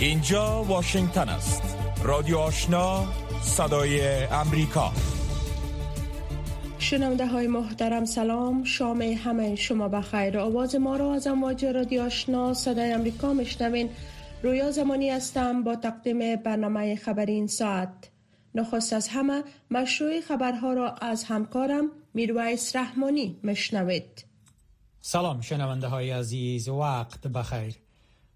اینجا واشنگتن است. رادیو آشنا صدای امریکا. شنونده های محترم سلام. شام همه شما بخیر آواز ما را از امواج رادیو آشنا صدای امریکا مشنوین رویا زمانی هستم با تقدیم برنامه خبری این ساعت. نخست از همه مشروع خبرها را از همکارم میرویس رحمانی مشنوید سلام شنونده های عزیز وقت بخیر.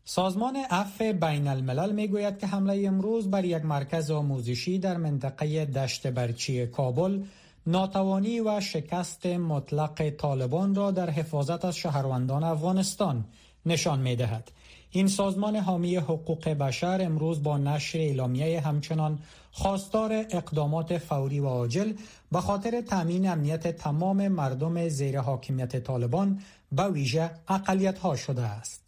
سازمان عفو بین الملل می گوید که حمله امروز بر یک مرکز آموزشی در منطقه دشت برچی کابل ناتوانی و شکست مطلق طالبان را در حفاظت از شهروندان افغانستان نشان می دهد. این سازمان حامی حقوق بشر امروز با نشر اعلامیه همچنان خواستار اقدامات فوری و عاجل به خاطر تامین امنیت تمام مردم زیر حاکمیت طالبان به ویژه اقلیت ها شده است.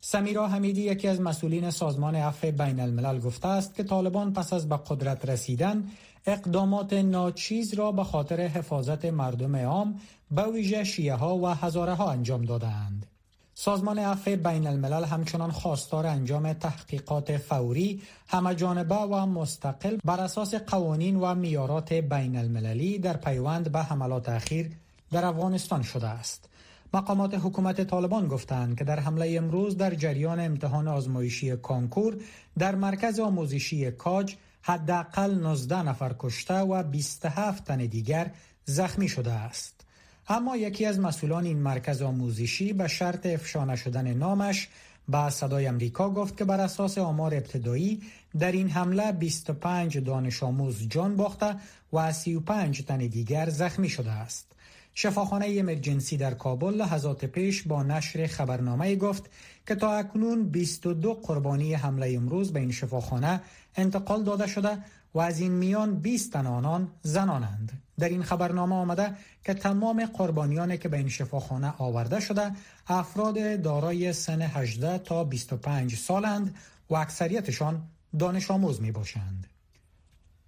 سمیرا حمیدی یکی از مسئولین سازمان عفو بین الملل گفته است که طالبان پس از به قدرت رسیدن اقدامات ناچیز را به خاطر حفاظت مردم عام به ویژه شیعه ها و هزاره ها انجام دادند. سازمان عفو بین الملل همچنان خواستار انجام تحقیقات فوری همه جانبه و مستقل بر اساس قوانین و میارات بین المللی در پیوند به حملات اخیر در افغانستان شده است. مقامات حکومت طالبان گفتند که در حمله امروز در جریان امتحان آزمایشی کانکور در مرکز آموزشی کاج حداقل 19 نفر کشته و 27 تن دیگر زخمی شده است. اما یکی از مسئولان این مرکز آموزشی به شرط افشا نشدن نامش به صدای امریکا گفت که بر اساس آمار ابتدایی در این حمله 25 دانش آموز جان باخته و 35 تن دیگر زخمی شده است. شفاخانه امرجنسی در کابل لحظات پیش با نشر خبرنامه گفت که تا اکنون 22 قربانی حمله امروز به این شفاخانه انتقال داده شده و از این میان 20 تن آنان زنانند. در این خبرنامه آمده که تمام قربانیانی که به این شفاخانه آورده شده افراد دارای سن 18 تا 25 سالند و اکثریتشان دانش آموز می باشند.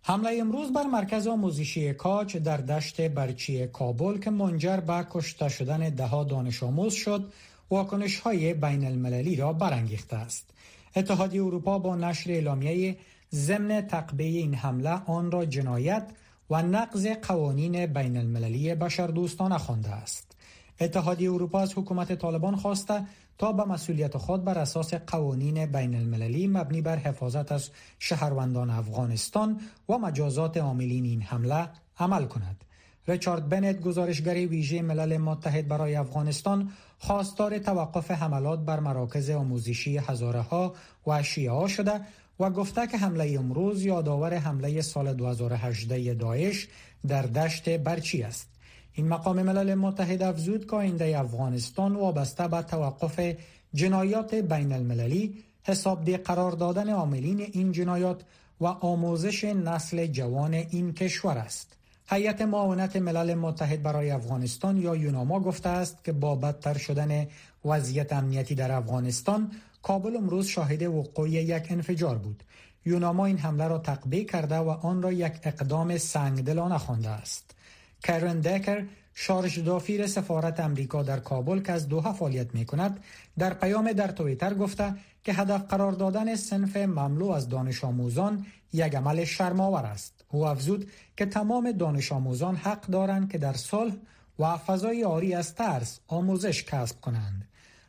حمله امروز بر مرکز آموزشی کاچ در دشت برچی کابل که منجر به کشته شدن دهها دانش آموز شد واکنش های بین المللی را برانگیخته است. اتحادیه اروپا با نشر اعلامیه ضمن تقبیه این حمله آن را جنایت و نقض قوانین بین المللی بشردوستانه خوانده است. اتحادیه اروپا از حکومت طالبان خواسته تا به مسئولیت خود بر اساس قوانین بین المللی مبنی بر حفاظت از شهروندان افغانستان و مجازات عاملین این حمله عمل کند. ریچارد بنت گزارشگر ویژه ملل متحد برای افغانستان خواستار توقف حملات بر مراکز آموزشی هزاره ها و شیعه ها شده و گفته که حمله امروز یادآور حمله سال 2018 داعش در دشت برچی است. این مقام ملل متحد افزود که افغانستان وابسته به توقف جنایات بین المللی حسابده قرار دادن عاملین این جنایات و آموزش نسل جوان این کشور است. هیئت معاونت ملل متحد برای افغانستان یا یوناما گفته است که با بدتر شدن وضعیت امنیتی در افغانستان کابل امروز شاهد وقوع یک انفجار بود. یوناما این حمله را تقبیه کرده و آن را یک اقدام سنگدلانه خوانده است. کرن دکر شارژ دافیر سفارت امریکا در کابل که از دوها فعالیت می کند در پیام در تویتر گفته که هدف قرار دادن سنف مملو از دانش آموزان یک عمل شرماور است. او افزود که تمام دانش آموزان حق دارند که در صلح و فضای آری از ترس آموزش کسب کنند.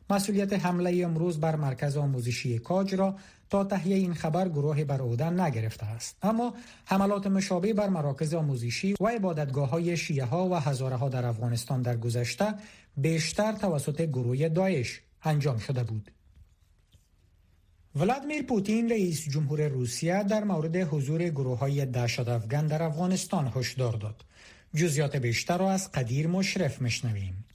مسئولیت حمله امروز بر مرکز آموزشی کاج را تا تهیه این خبر گروه بر عهده نگرفته است. اما حملات مشابه بر مراکز آموزشی و عبادتگاه های شیعه ها و هزاره ها در افغانستان در گذشته بیشتر توسط گروه داعش انجام شده بود. ولادیمیر پوتین رئیس جمهور روسیه در مورد حضور گروه های دهشت افغان در افغانستان هشدار داد. جزیات بیشتر را از قدیر مشرف مشنویم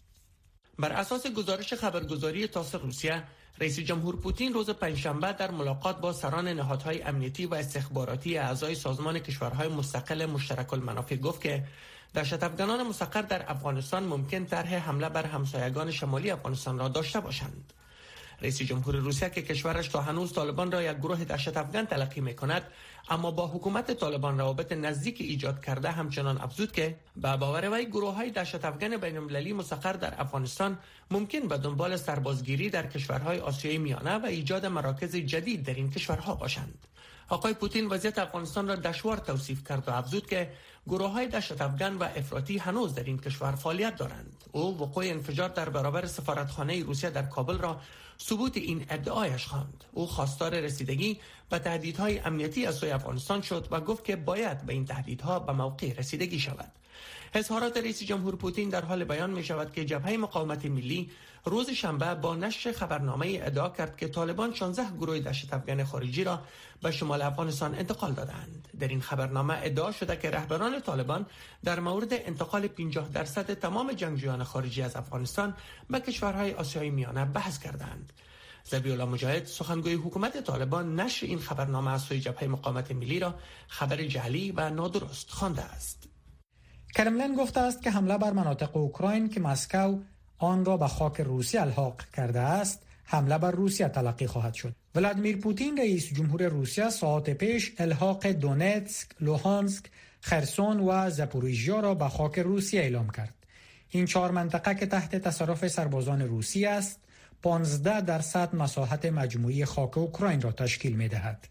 بر اساس گزارش خبرگزاری تاس روسیه رئیس جمهور پوتین روز پنجشنبه در ملاقات با سران نهادهای امنیتی و استخباراتی اعضای سازمان کشورهای مستقل مشترک المنافع گفت که دهشت افغانان مستقر در افغانستان ممکن طرح حمله بر همسایگان شمالی افغانستان را داشته باشند. رئیس جمهور روسیه که کشورش تا هنوز طالبان را یک گروه دهشت افغان تلقی می کند اما با حکومت طالبان روابط نزدیک ایجاد کرده همچنان افزود که به باور وی گروه های دهشت افغان بین المللی مستقر در افغانستان ممکن به دنبال سربازگیری در کشورهای آسیای میانه و ایجاد مراکز جدید در این کشورها باشند. آقای پوتین وضعیت افغانستان را دشوار توصیف کرد و افزود که گروه های دشت افغان و افراطی هنوز در این کشور فعالیت دارند. او وقوع انفجار در برابر سفارتخانه روسیه در کابل را ثبوت این ادعایش خواند. او خواستار رسیدگی به تهدیدهای امنیتی از سوی افغانستان شد و گفت که باید به این تهدیدها به موقع رسیدگی شود. اظهارات رئیس جمهور پوتین در حال بیان می شود که جبهه مقاومت ملی روز شنبه با نشر خبرنامه ادعا کرد که طالبان 16 گروه دشت افغان خارجی را به شمال افغانستان انتقال دادند. در این خبرنامه ادعا شده که رهبران طالبان در مورد انتقال 50 درصد تمام جنگجویان خارجی از افغانستان به کشورهای آسیای میانه بحث کردند. الله مجاهد سخنگوی حکومت طالبان نشر این خبرنامه از سوی جبهه مقاومت ملی را خبر جعلی و نادرست خوانده است. کرملن گفته است که حمله بر مناطق اوکراین که مسکو آن را به خاک روسیه الحاق کرده است حمله بر روسیه تلقی خواهد شد ولادیمیر پوتین رئیس جمهور روسیه ساعت پیش الحاق دونتسک، لوهانسک، خرسون و زپوریژیا را به خاک روسیه اعلام کرد. این چهار منطقه که تحت تصرف سربازان روسی است، 15 درصد مساحت مجموعی خاک اوکراین را تشکیل می دهد.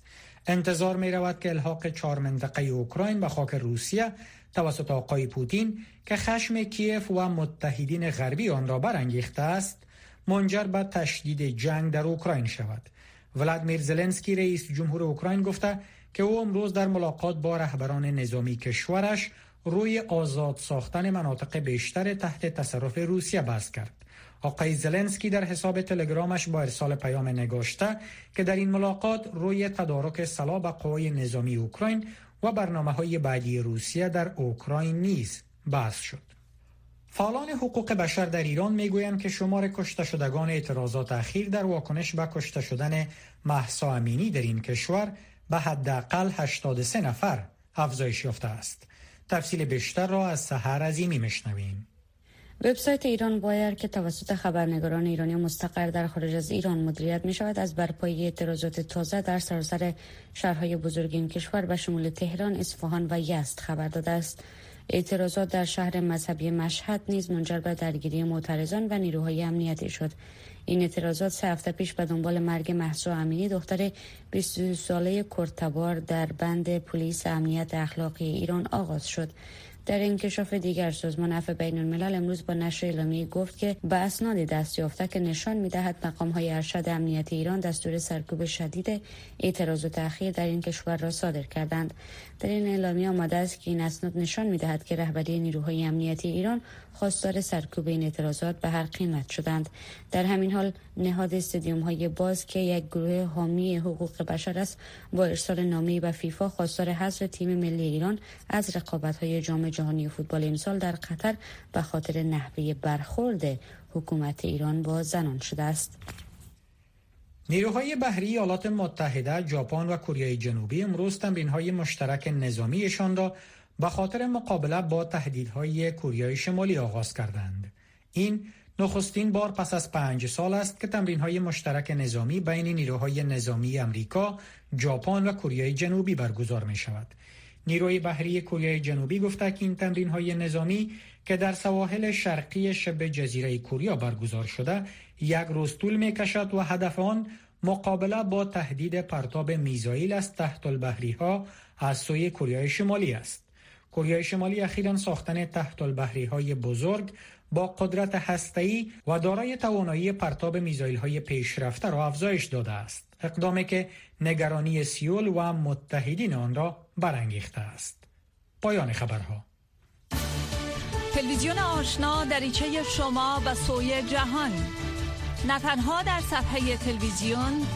انتظار می رود که الحاق چهار منطقه اوکراین به خاک روسیه توسط آقای پوتین که خشم کیف و متحدین غربی آن را برانگیخته است منجر به تشدید جنگ در اوکراین شود ولادیمیر زلنسکی رئیس جمهور اوکراین گفته که او امروز در ملاقات با رهبران نظامی کشورش روی آزاد ساختن مناطق بیشتر تحت تصرف روسیه بحث کرد. آقای زلنسکی در حساب تلگرامش با ارسال پیام نگاشته که در این ملاقات روی تدارک سلاح به قوای نظامی اوکراین و برنامه های بعدی روسیه در اوکراین نیز بحث شد. فعالان حقوق بشر در ایران می‌گویند که شمار کشته شدگان اعتراضات اخیر در واکنش به کشته شدن محسا امینی در این کشور به حداقل 83 نفر افزایش یافته است. تفصیل بیشتر را از سحر عظیمی میشنویم. وبسایت ایران بایر که توسط خبرنگاران ایرانی مستقر در خارج از ایران مدیریت می شود از برپایی اعتراضات تازه در سراسر شهرهای بزرگ این کشور به شمول تهران، اصفهان و یزد خبر داده است. اعتراضات در شهر مذهبی مشهد نیز منجر به درگیری معترضان و نیروهای امنیتی شد. این اعتراضات سه هفته پیش به دنبال مرگ محسا امینی دختر 22 ساله کرتبار در بند پلیس امنیت اخلاقی ایران آغاز شد. در انکشاف دیگر سازمان عفو بین الملل امروز با نشر اعلامیه گفت که به اسناد دست یافته که نشان می‌دهد مقام های ارشد امنیتی ایران دستور سرکوب شدید اعتراضات اخیر در این کشور را صادر کردند. در این اعلامیه آمده است که این اسناد نشان می‌دهد که رهبری نیروهای امنیتی ایران خواستار سرکوب این اعتراضات به هر قیمت شدند. در همین حال نهاد استادیوم های باز که یک گروه حامی حقوق بشر است با ارسال نامه به فیفا خواستار حذف تیم ملی ایران از رقابت های جام جهانی فوتبال امسال در قطر به خاطر نحوه برخورد حکومت ایران با زنان شده است نیروهای بحری ایالات متحده، ژاپن و کره جنوبی امروز تمرین‌های مشترک نظامیشان را به خاطر مقابله با تهدیدهای کره شمالی آغاز کردند. این نخستین بار پس از پنج سال است که تمرین‌های مشترک نظامی بین نیروهای نظامی امریکا، ژاپن و کره جنوبی برگزار می شود. نیروی بحری کره جنوبی گفته که این تمرین های نظامی که در سواحل شرقی شبه جزیره کره برگزار شده یک روز طول می کشد و هدف آن مقابله با تهدید پرتاب میزایل از تحت البحری ها از سوی کره شمالی است. کره شمالی اخیرا ساختن تحت البحری های بزرگ با قدرت هسته‌ای و دارای توانایی پرتاب میزایل های پیشرفته را افزایش داده است. اقدامی که نگرانی سیول و متحدین آن را برانگیخته است. پایان خبرها. تلویزیون آشنا دریچه شما به سوی جهان. نه تنها در صفحه تلویزیون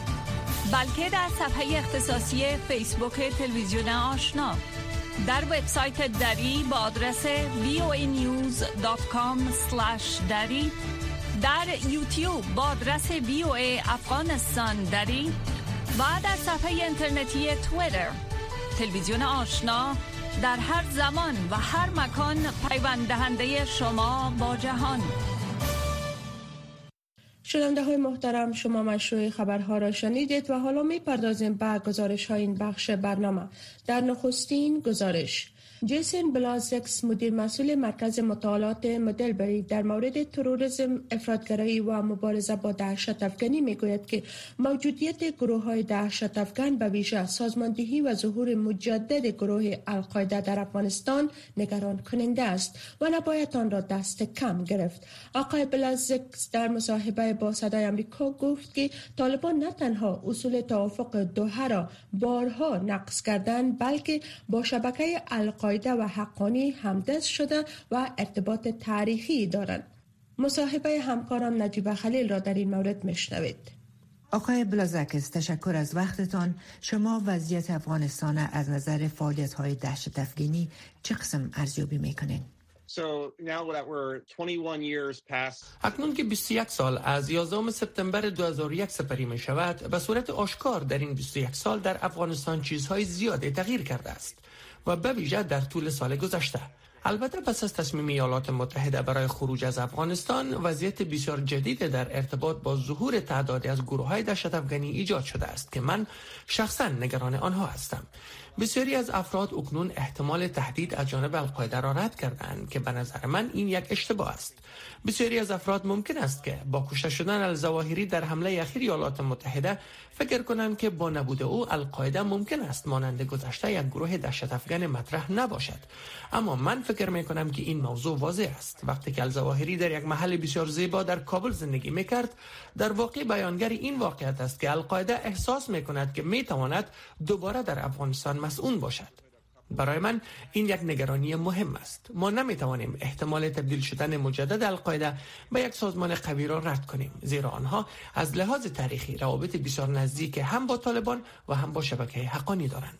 بلکه در صفحه اختصاصی فیسبوک تلویزیون آشنا. در وبسایت دری با آدرس voanews.com دری. در یوتیوب با آدرس VOA افغانستان دری. و در صفحه اینترنتی تویتر. تلویزیون آشنا در هر زمان و هر مکان پیوند دهنده شما با جهان. شنونده های محترم شما مشروع خبرها را شنیدید و حالا می پردازیم به گزارش های این بخش برنامه. در نخستین گزارش جیسن بلازکس مدیر مسئول مرکز مطالعات مدلبری در مورد تروریسم افرادگرایی و مبارزه با دهشت افغانی می گوید که موجودیت گروه های دهشت افغان به ویژه سازماندهی و ظهور مجدد گروه القاعده در افغانستان نگران کننده است و نباید آن را دست کم گرفت. آقای بلازکس در مصاحبه با صدای آمریکا گفت که طالبان نه تنها اصول توافق دوحه را بارها نقض کردند بلکه با شبکه القاعده و حقانی همدست شده و ارتباط تاریخی دارند. مصاحبه همکارم نجیب خلیل را در این مورد میشنوید. آقای بلازکس تشکر از وقتتان شما وضعیت افغانستان از نظر فعالیت های دهشت افغانی چه قسم ارزیابی می‌کنین؟ اکنون که 21 سال از 11 سپتامبر 2001 سپری می شود به صورت آشکار در این 21 سال در افغانستان چیزهای زیاده تغییر کرده است و به ویژه در طول سال گذشته. البته پس از تصمیم ایالات متحده برای خروج از افغانستان وضعیت بسیار جدید در ارتباط با ظهور تعدادی از گروه های دهشت افغانی ایجاد شده است که من شخصا نگران آنها هستم. بسیاری از افراد اکنون احتمال تهدید از جانب القاعده را رد کردند که به نظر من این یک اشتباه است. بسیاری از افراد ممکن است که با کشته شدن الزواهری در حمله اخیر ایالات متحده فکر کنند که با نبود او القاعده ممکن است مانند گذشته یک گروه دهشت افغان مطرح نباشد. اما من فکر می کنم که این موضوع واضح است. وقتی که الزواهری در یک محل بسیار زیبا در کابل زندگی می کرد در واقع بیانگر این واقعیت است که القاعده احساس می کند که می تواند دوباره در افغانستان مسئول باشد. برای من این یک نگرانی مهم است. ما نمی توانیم احتمال تبدیل شدن مجدد القاعده به یک سازمان قوی را رد کنیم زیرا آنها از لحاظ تاریخی روابط بسیار نزدیک هم با طالبان و هم با شبکه حقانی دارند.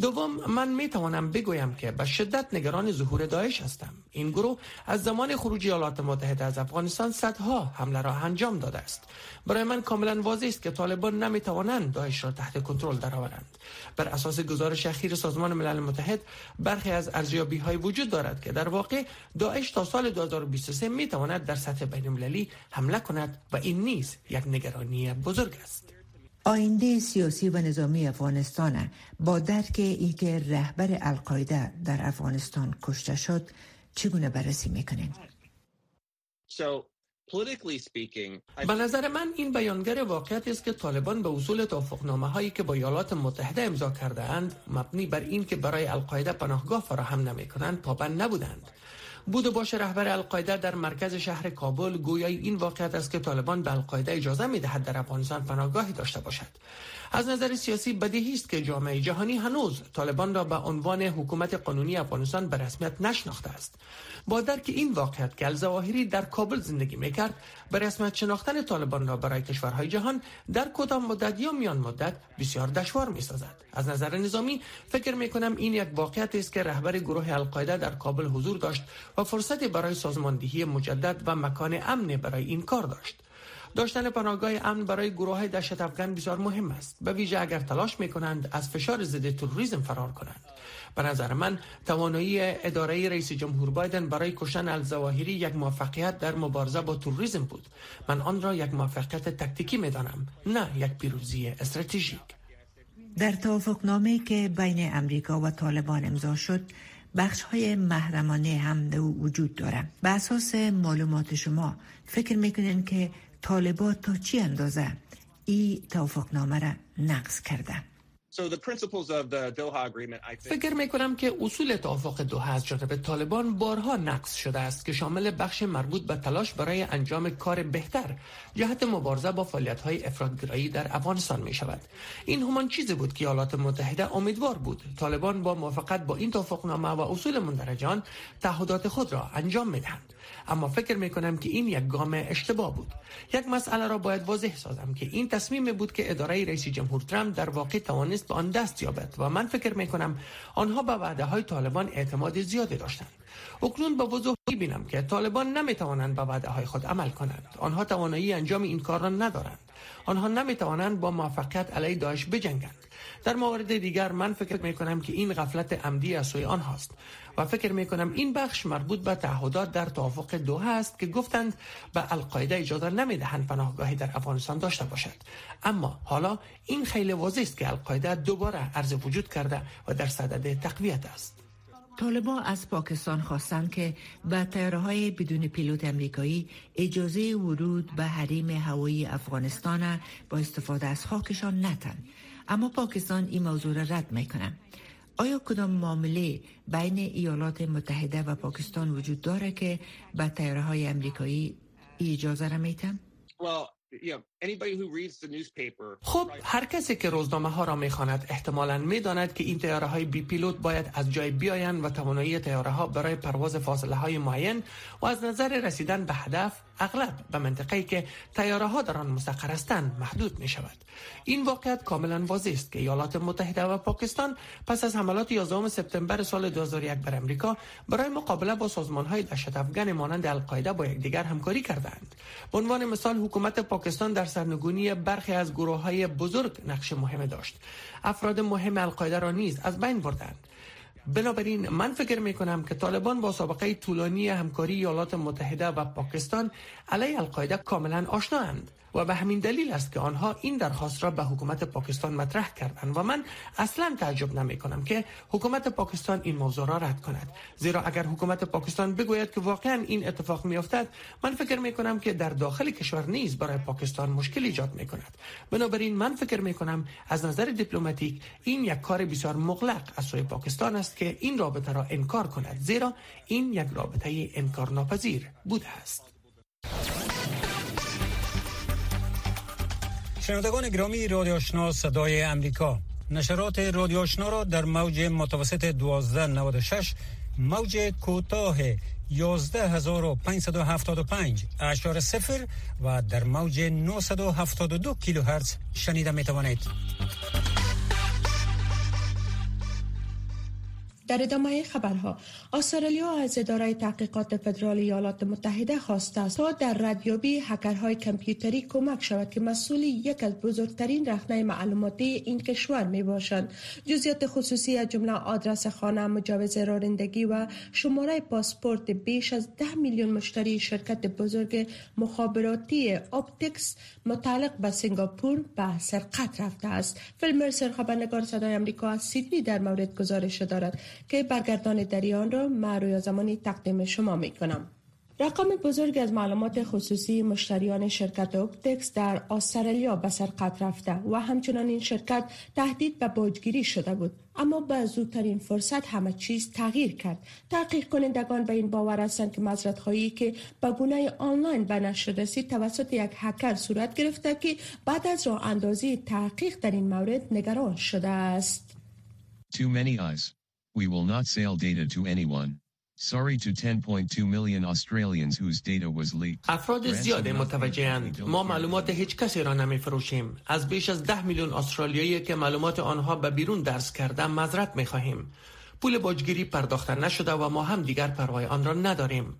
دوم من می توانم بگویم که به شدت نگران ظهور داعش هستم. این گروه از زمان خروج ایالات متحده از افغانستان صدها حمله را انجام داده است. برای من کاملا واضح است که طالبان نمی توانند داعش را تحت کنترل درآورند. بر اساس گزارش اخیر سازمان ملل متحد برخی از ارزیابی های وجود دارد که در واقع داعش تا سال 2023 می تواند در سطح بین المللی حمله کند و این نیز یک نگرانی بزرگ است آینده سیاسی و نظامی افغانستان با درک ای که رهبر القاعده در افغانستان کشته شد چگونه بررسی می‌کنین؟ به نظر من این بیانگر واقعیت است که طالبان به اصول توافقنامه هایی که با ایالات متحده امضا کرده اند مبنی بر این که برای القاعده پناهگاه فراهم نمی کنند پابند نبودند. بود و باش رهبر القاعده در مرکز شهر کابل گویای این واقعیت است که طالبان به القاعده اجازه می دهد در افغانستان پناهگاهی داشته باشد. از نظر سیاسی بدیهی است که جامعه جهانی هنوز طالبان را به عنوان حکومت قانونی افغانستان به رسمیت نشناخته است. با درک این واقعیت که الزواهری در کابل زندگی می‌کرد به رسمیت شناختن طالبان را برای کشورهای جهان در کدام مدت یا میان مدت بسیار دشوار می سازد از نظر نظامی فکر می کنم این یک واقعیت است که رهبر گروه القاعده در کابل حضور داشت و فرصت برای سازماندهی مجدد و مکان امن برای این کار داشت. داشتن پناهگاه امن برای گروه های افغان بسیار مهم است. به ویژه اگر تلاش می کنند از فشار ضد تروریسم فرار کنند. به نظر من توانایی اداره رئیس جمهور بایدن برای کشتن الزواهری یک موفقیت در مبارزه با تروریسم بود. من آن را یک موفقیت تکتیکی می دانم نه یک پیروزی استراتژیک. در توافقنامه که بین امریکا و طالبان امضا شد بخش های محرمانه هم وجود دارد به اساس معلومات شما فکر می‌کنین که طالبات تا چی اندازه؟ ای توافقنامه را نقض کرده. فکر می کنم که اصول توافق دوحه از جانب طالبان بارها نقض شده است که شامل بخش مربوط به تلاش برای انجام کار بهتر جهت مبارزه با فعالیت های افرادگرایی در افغانستان می شود این همان چیزی بود که ایالات متحده امیدوار بود. طالبان با موافقت با این توافقنامه و اصول مندرجان تعهدات خود را انجام می دهند اما فکر می کنم که این یک گام اشتباه بود. یک مسئله را باید واضح سازم که این تصمیم بود که اداره رئیس جمهور ترامپ در واقع توانست به آن دست یابد و من فکر می کنم آنها به وعده های طالبان اعتماد زیادی داشتند. اکنون با وضوح بینم که طالبان نمی توانند به وعده های خود عمل کنند. آنها توانایی انجام این کار را ندارند. آنها نمی توانند با موفقیت علیه داعش بجنگند. در مورد دیگر من فکر می کنم که این غفلت عمدی از سوی آنهاست. و فکر می کنم این بخش مربوط به تعهدات در توافق دوحه است که گفتند به القاعده اجازه نمی دهند پناهگاهی در افغانستان داشته باشد. اما حالا این خیلی واضح است که القاعده دوباره عرض وجود کرده و در صدد تقویت است. طالبان از پاکستان خواستند که به تیاره های بدون پیلوت امریکایی اجازه ورود به حریم هوایی افغانستان با استفاده از خاکشان نتن. اما پاکستان این موضوع را رد می‌کنه آیا کدام معامله بین ایالات متحده و پاکستان وجود داره که به تیاره های امریکایی اجازه را میتن؟ خب هر کسی که روزنامه ها را می‌خواند احتمالا می‌داند که این تیاره های بی پیلوت باید از جای بیایند و توانایی تیاره ها برای پرواز فاصله های معین و از نظر رسیدن به هدف اغلب به منطقه‌ای که تیاره ها در آن مستقر هستند محدود می شود این واقعیت کاملا واضح است که ایالات متحده و پاکستان پس از حملات 11 سپتامبر سال 2001 بر امریکا برای مقابله با سازمان های دهشت افغان مانند القاعده با یکدیگر همکاری کردند به عنوان مثال حکومت پاکستان در سرنگونی برخی از گروه های بزرگ نقش مهم داشت. افراد مهم القاعده را نیز از بین بردند. بنابراین من فکر می کنم که طالبان با سابقه طولانی همکاری ایالات متحده و پاکستان علیه القاعده کاملا آشنااند و به همین دلیل است که آنها این درخواست را به حکومت پاکستان مطرح کردند و من اصلا تعجب نمی کنم که حکومت پاکستان این موضوع را رد کند. زیرا اگر حکومت پاکستان بگوید که واقعا این اتفاق می افتد من فکر می کنم که در داخل کشور نیز برای پاکستان مشکل ایجاد می کند بنابراین من فکر می کنم از نظر دیپلماتیک این یک کار بسیار مغلق از سوی پاکستان است که این رابطه را انکار کند زیرا این یک رابطه انکار ناپذیر بوده است شنوندگان گرامی رادیو آشنا صدای امریکا نشرات رادیو آشنا را در موج متوسط 1296 موج کوتاه 11575 اشار صفر و در موج 972 کیلوهرتز شنیده می توانید. در ادامه خبرها استرالیا از اداره تحقیقات فدرال ایالات متحده خواسته است تا در ردیابی هکرهای کامپیوتری کمک شود که مسئول یک از بزرگترین رخنه معلوماتی این کشور می باشند جزئیات خصوصی از جمله آدرس خانه مجوز رانندگی و شماره پاسپورت بیش از ده میلیون مشتری شرکت بزرگ مخابراتی اپتکس متعلق به سنگاپور به سرقت رفته است. فیلمر خبرنگار صدای آمریکا از سیدنی در مورد گزارش دارد. که برگردان دریان را معروی زمانی تقدیم شما می کنم. رقم بزرگ از معلومات خصوصی مشتریان شرکت اپتکس در استرالیا به سرقت رفته و همچنان این شرکت تهدید به باجگیری شده بود. اما به زودترین فرصت همه چیز تغییر کرد. تحقیق کنندگان به این باور هستند که مزرد خواهی که به گونه آنلاین به نشر توسط یک هکر صورت گرفته که بعد از راه اندازی تحقیق در این مورد نگران شده است. We will not sell data to anyone. Sorry to 10.2 million Australians whose data was leaked. افراد زیاد متوجهند ما معلومات هیچ کسی را نمی فروشیم از بیش از ده میلیون استرالیایی که معلومات آنها به بیرون درس کرده مذرت می خواهیم پول باجگیری پرداخته نشده و ما هم دیگر پروای آن را نداریم.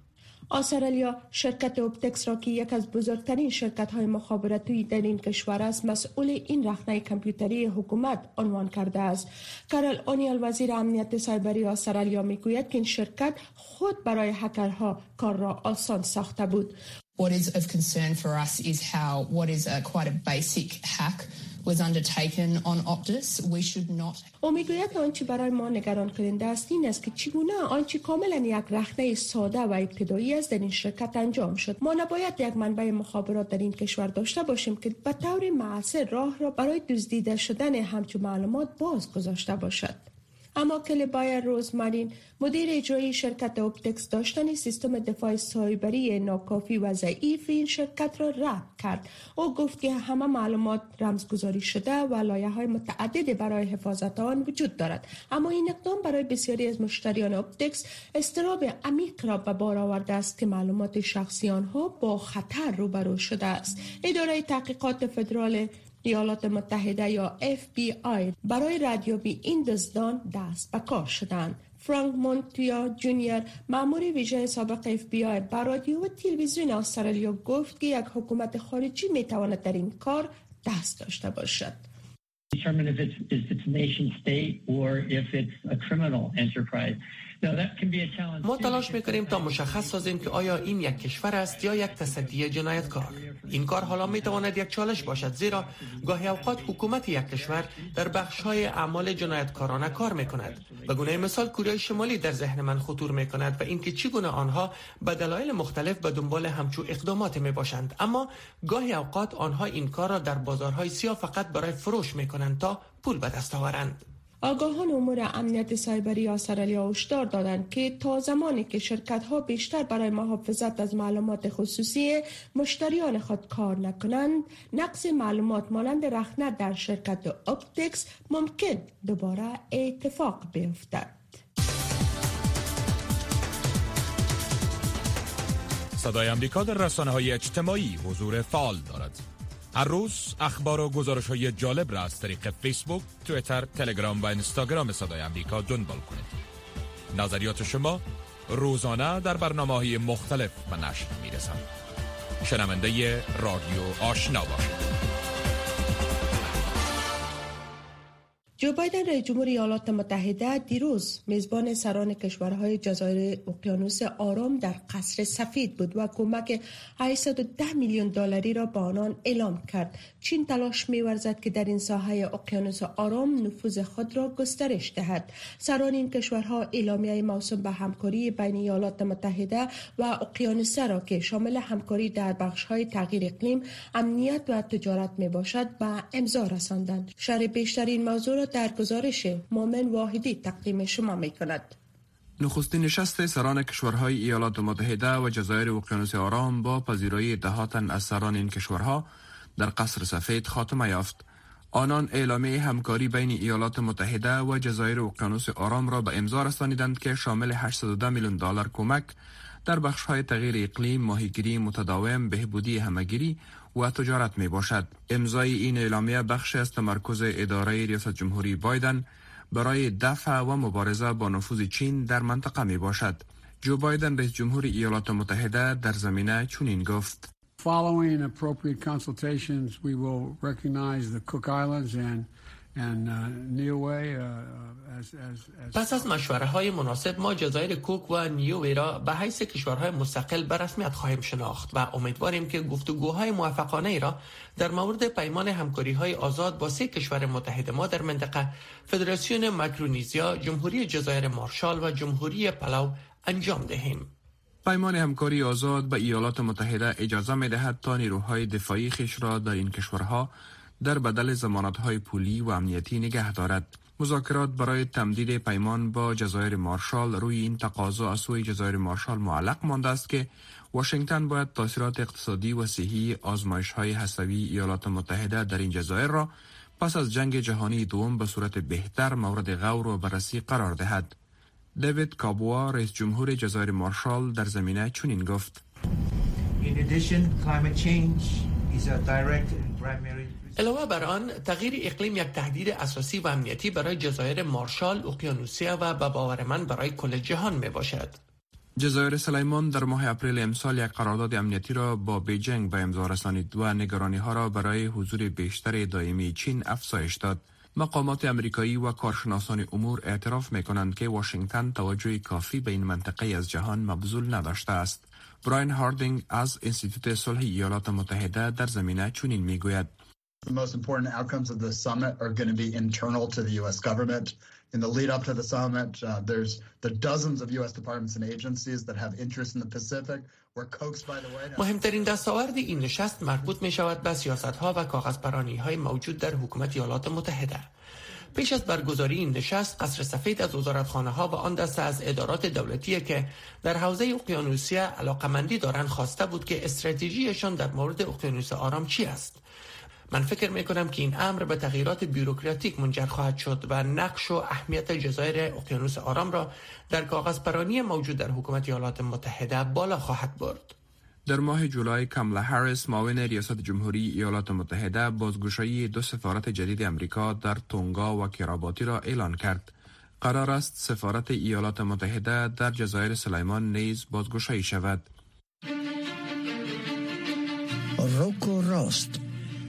استرالیا شرکت اپتکس را که یک از بزرگترین شرکت های مخابراتی در این کشور است. مسئول این رخنه کامپیوتری حکومت عنوان کرده است. کارل اونیل وزیر امنیت سایبری استرالیا می‌گوید که این شرکت خود برای هکرها کار را آسان ساخته بود. What is of concern for us is how what is a quite a basic hack was undertaken on Optus. We should not او آنچه برای ما نگران کننده است این است که چگونه آنچه کاملا یک رخنه ساده و ابتدایی است در این شرکت انجام شد ما نباید یک منبع مخابرات در این کشور داشته باشیم که به طور معصر راه را برای دزدیده شدن همچون معلومات باز گذاشته باشد اما کلی بایر روزمارین مدیر اجرایی شرکت Optus داشتن سیستم دفاع سایبری ناکافی و ضعیف این شرکت را رد کرد. او گفت که همه معلومات رمزگذاری شده و لایه های متعددی برای حفاظت آن وجود دارد. اما این اقدام برای بسیاری از مشتریان Optus اضطراب عمیق را به بار آورده است که معلومات شخصی آنها با خطر روبرو شده است. اداره تحقیقات فدرال ایالات متحده یا FBI برای ردیابی این دزدان دست به کار شدند. فرانک مونتیا جونیور مامور ویژه سابق اف بی آی بر رادیو و تلویزیون استرالیا گفت که یک حکومت خارجی می تواند در این کار دست داشته باشد. determine if it's, if it's nation state or if it's a criminal enterprise. ما تلاش می‌کنیم تا مشخص سازیم که آیا این یک کشور است یا یک تصدی جنایتکار این کار حالا می تواند یک چالش باشد زیرا گاهی اوقات حکومت یک کشور در بخش های اعمال جنایتکارانه کار می کند به گونه مثال کره شمالی در ذهن من خطور می کند و اینکه چگونه آنها به دلایل مختلف به دنبال همچو اقدامات می باشند اما گاهی اوقات آنها این کار را در بازارهای سیاه فقط برای فروش می کنند تا پول به دست آورند. آگاهان امور امنیت سایبری استرالیا هشدار دادند که تا زمانی که شرکت ها بیشتر برای محافظت از معلومات خصوصی مشتریان خود کار نکنند نقص معلومات مانند رخنه در شرکت اپتکس ممکن دوباره اتفاق بیفتد. صدای امریکا در رسانه های اجتماعی حضور فعال دارد. هر روز اخبار و گزارش های جالب را از طریق فیسبوک، تویتر، تلگرام و اینستاگرام صدای امریکا دنبال کنید. نظریات شما روزانه در برنامه های مختلف و نشر می رسند. شنونده رادیو آشنا باشید. جو بایدن رئیس جمهور ایالات متحده دیروز میزبان سران کشورهای جزایر اقیانوس آرام در قصر سفید بود و کمک 810 میلیون دلاری را به آنان اعلام کرد. چین تلاش می‌ورزد که در این ساحه اقیانوس آرام نفوذ خود را گسترش دهد. سران این کشورها اعلامیه موسوم به همکاری بین ایالات متحده و اقیانوس را که شامل همکاری در بخش‌های تغییر اقلیم امنیت و تجارت می باشد به امضا رساندند. شرح بیشترین موضوع در گزارش مومن واحدی تقدیم شما می کند. نخستین نشست سران کشورهای ایالات متحده و جزایر اقیانوس آرام با پذیرایی دهاتن از سران این کشورها در قصر سفید خاتمه یافت. آنان اعلامیه همکاری بین ایالات متحده و جزایر اقیانوس آرام را به امضا رسانیدند که شامل 810 میلیون دلار کمک در بخش های تغییر اقلیم، ماهیگیری متداوم، بهبودی همگیری و تجارت می باشد. امضای این اعلامیه بخش از تمرکز اداره ریاست جمهوری بایدن برای دفع و مبارزه با نفوذ چین در منطقه می باشد. جو بایدن رئیس جمهور ایالات متحده در زمینه چنین گفت Following appropriate consultations, we will recognize the Cook Islands and پس از مشوره های مناسب ما جزایر کوک و نیوی را به حیث کشورهای مستقل به رسمیت خواهیم شناخت و امیدواریم که گفتگوهای موفقانه ای را در مورد پیمان همکاری های آزاد با سه کشور متحد ما در منطقه فدراسیون مکرونیزیا، جمهوری جزایر مارشال و جمهوری پلاو انجام دهیم. پیمان همکاری آزاد به ایالات متحده اجازه می دهد تا نیروهای دفاعی خیش را در این کشورها در بدل های پولی و امنیتی نگه دارد. مذاکرات برای تمدید پیمان با جزایر مارشال روی این تقاضا از سوی جزایر مارشال معلق مانده است که واشنگتن باید تاثیرات اقتصادی و صحی آزمایش های هستوی ایالات متحده در این جزایر را پس از جنگ جهانی دوم به صورت بهتر مورد غور و بررسی قرار دهد. دیوید کابوا رئیس جمهور جزایر مارشال در زمینه چنین گفت. علاوه بر آن تغییر اقلیم یک تهدید اساسی و امنیتی برای جزایر مارشال، اقیانوسیا و به باور من برای کل جهان می باشد. جزایر سلیمان در ماه اپریل امسال یک قرارداد امنیتی را با بیجنگ به امضا رسانید و نگرانی ها را برای حضور بیشتر دائمی چین افزایش داد. مقامات امریکایی و کارشناسان امور اعتراف می کنند که واشنگتن توجه کافی به این منطقه از جهان مبذول نداشته است. براین هاردینگ از انستیتوت صلح ایالات متحده در زمینه چنین می گوید. The most important outcomes of the summit are going to be internal to the U.S. government. In the lead up to the summit, uh, there's the dozens of U.S. departments and agencies that have interest in the Pacific. مهمترین دستاورد این نشست مربوط می شود به سیاست ها و کاغذپرانی های موجود در حکومت ایالات متحده. پیش از برگزاری این نشست قصر سفید از وزارتخانه ها و آن دسته از ادارات دولتی که در حوزه اقیانوسیه علاقمندی دارند خواسته بود که استراتژیشان در مورد اقیانوس آرام چی است من فکر می کنم که این امر به تغییرات بیروکراتیک منجر خواهد شد و نقش و اهمیت جزایر اقیانوس آرام را در کاغذ پرانی موجود در حکومت ایالات متحده بالا خواهد برد. در ماه جولای کاملا هریس معاون ریاست جمهوری ایالات متحده بازگشایی دو سفارت جدید امریکا در تونگا و کیراباتی را اعلان کرد. قرار است سفارت ایالات متحده در جزایر سلیمان نیز بازگشایی شود. روکو راست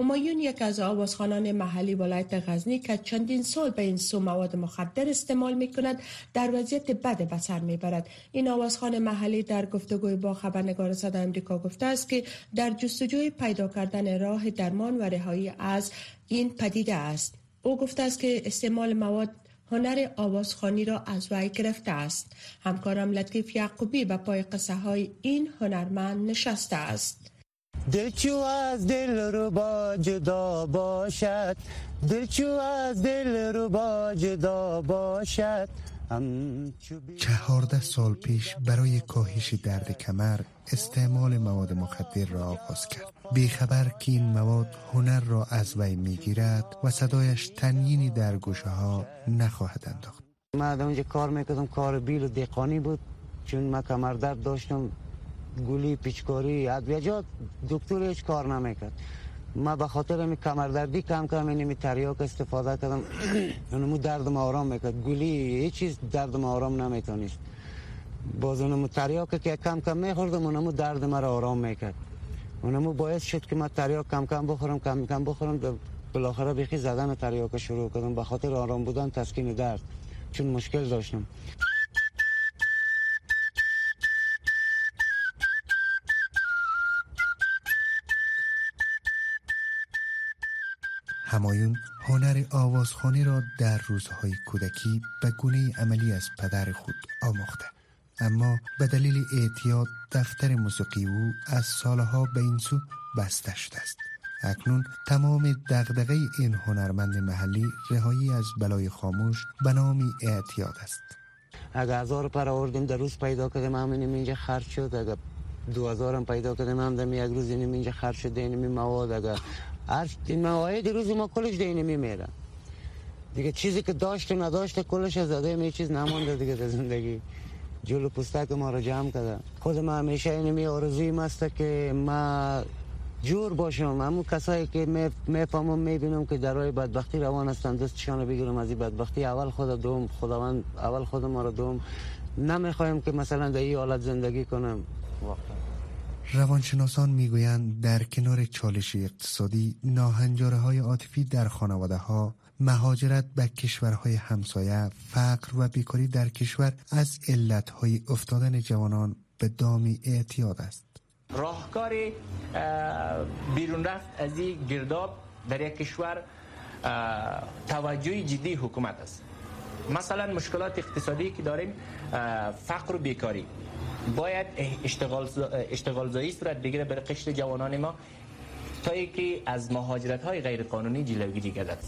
همایون یک از آوازخانان محلی ولایت غزنی که چندین سال به این سو مواد مخدر استعمال می کند در وضعیت بد به سر می برد. این آوازخان محلی در گفتگوی با خبرنگار صدا امریکا گفته است که در جستجوی پیدا کردن راه درمان و رهایی از این پدیده است. او گفته است که استعمال مواد هنر آوازخانی را از وی گرفته است. همکارم لطیف یعقوبی به پای قصه های این هنرمند نشسته است. دلچو از دل رو با جدا باشد. دلچو از دل رو با جدا باشد. چهارده سال پیش برای کاهش درد کمر استعمال مواد مخدر را آغاز کرد. بیخبر که این مواد هنر را از وی می‌گیرد و صدایش تنینی در گوشه ها نخواهد انداخت. من اونجا کار می‌کردم کار بیل و دیقانی بود. چون من کمر درد داشتم گولی پیچکاری ادویجات دکتر هیچ کار نمی‌کرد. ما به خاطر می کمردردی کم کم اینمی تریاک استفاده کردم. اونمو ما آرام می‌کرد. گولی هیچ چیز درد ما آرام نمی‌تونست. باز اونمو تریاک که کم کم میخوردم اونمو درد مرا آرام می‌کرد. اونمو باعث شد که ما تریاک کم کم بخورم کم کم بخورم. بالاخره بیخی زدن تریاک شروع کردم. به خاطر آرام بودن تسکین درد. چون مشکل داشتم. همایون هنر آوازخانی را در روزهای کودکی به گونه عملی از پدر خود آموخته. اما به دلیل اعتیاد دفتر موسیقی او از سالها به این سو بسته شده است اکنون تمام دغدغه این هنرمند محلی رهایی از بلای خاموش به نام اعتیاد است. اگر هزار پر آوردیم در روز پیدا کردیم همین اینجا خرج شد. اگر دو هزارم پیدا کردیم هم در یک روز اینجا خرج شد. اینمی مواد اگر هر این مواعید روز ما کلش دینه میمیره دیگه چیزی که داشته نداشته کلش از زده می چیز نمانده دیگه در زندگی جلو پستک ما رو جمع کرده خود ما همیشه اینمی آرزوی مسته که ما جور باشم همون کسایی که می‌فهمم می‌بینم که درای بدبختی روان هستن دستشان بگیرم از این بدبختی اول خود دوم خداوند اول ما رو دوم نمی‌خوایم که مثلا در این حالت زندگی کنم روانشناسان می‌گویند در کنار چالش اقتصادی ناهنجاره های عاطفی در خانواده ها مهاجرت به کشورهای همسایه فقر و بیکاری در کشور از علتهای افتادن جوانان به دامی اعتیاد است. راهکار بیرون رفت از این گرداب در یک کشور توجه جدی حکومت است. مثلا مشکلات اقتصادی که داریم فقر و بیکاری. باید اشتغال, اشتغال زایی صورت بگیره برای قشر جوانان ما تا که از مهاجرت های غیر قانونی جلوگیری گردد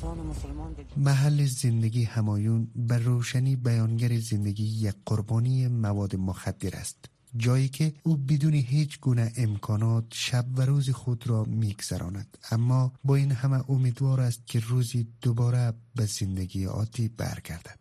محل زندگی همایون به روشنی بیانگر زندگی یک قربانی مواد مخدر است. جایی که او بدون هیچ گونه امکانات شب و روز خود را میگذراند. اما با این همه امیدوار است که روزی دوباره به زندگی عادی برگردد.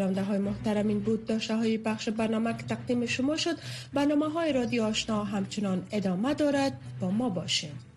شنونده های محترم این بود. داشته های بخش برنامه که تقدیم شما شد برنامه های رادیو آشنا همچنان ادامه دارد. با ما باشید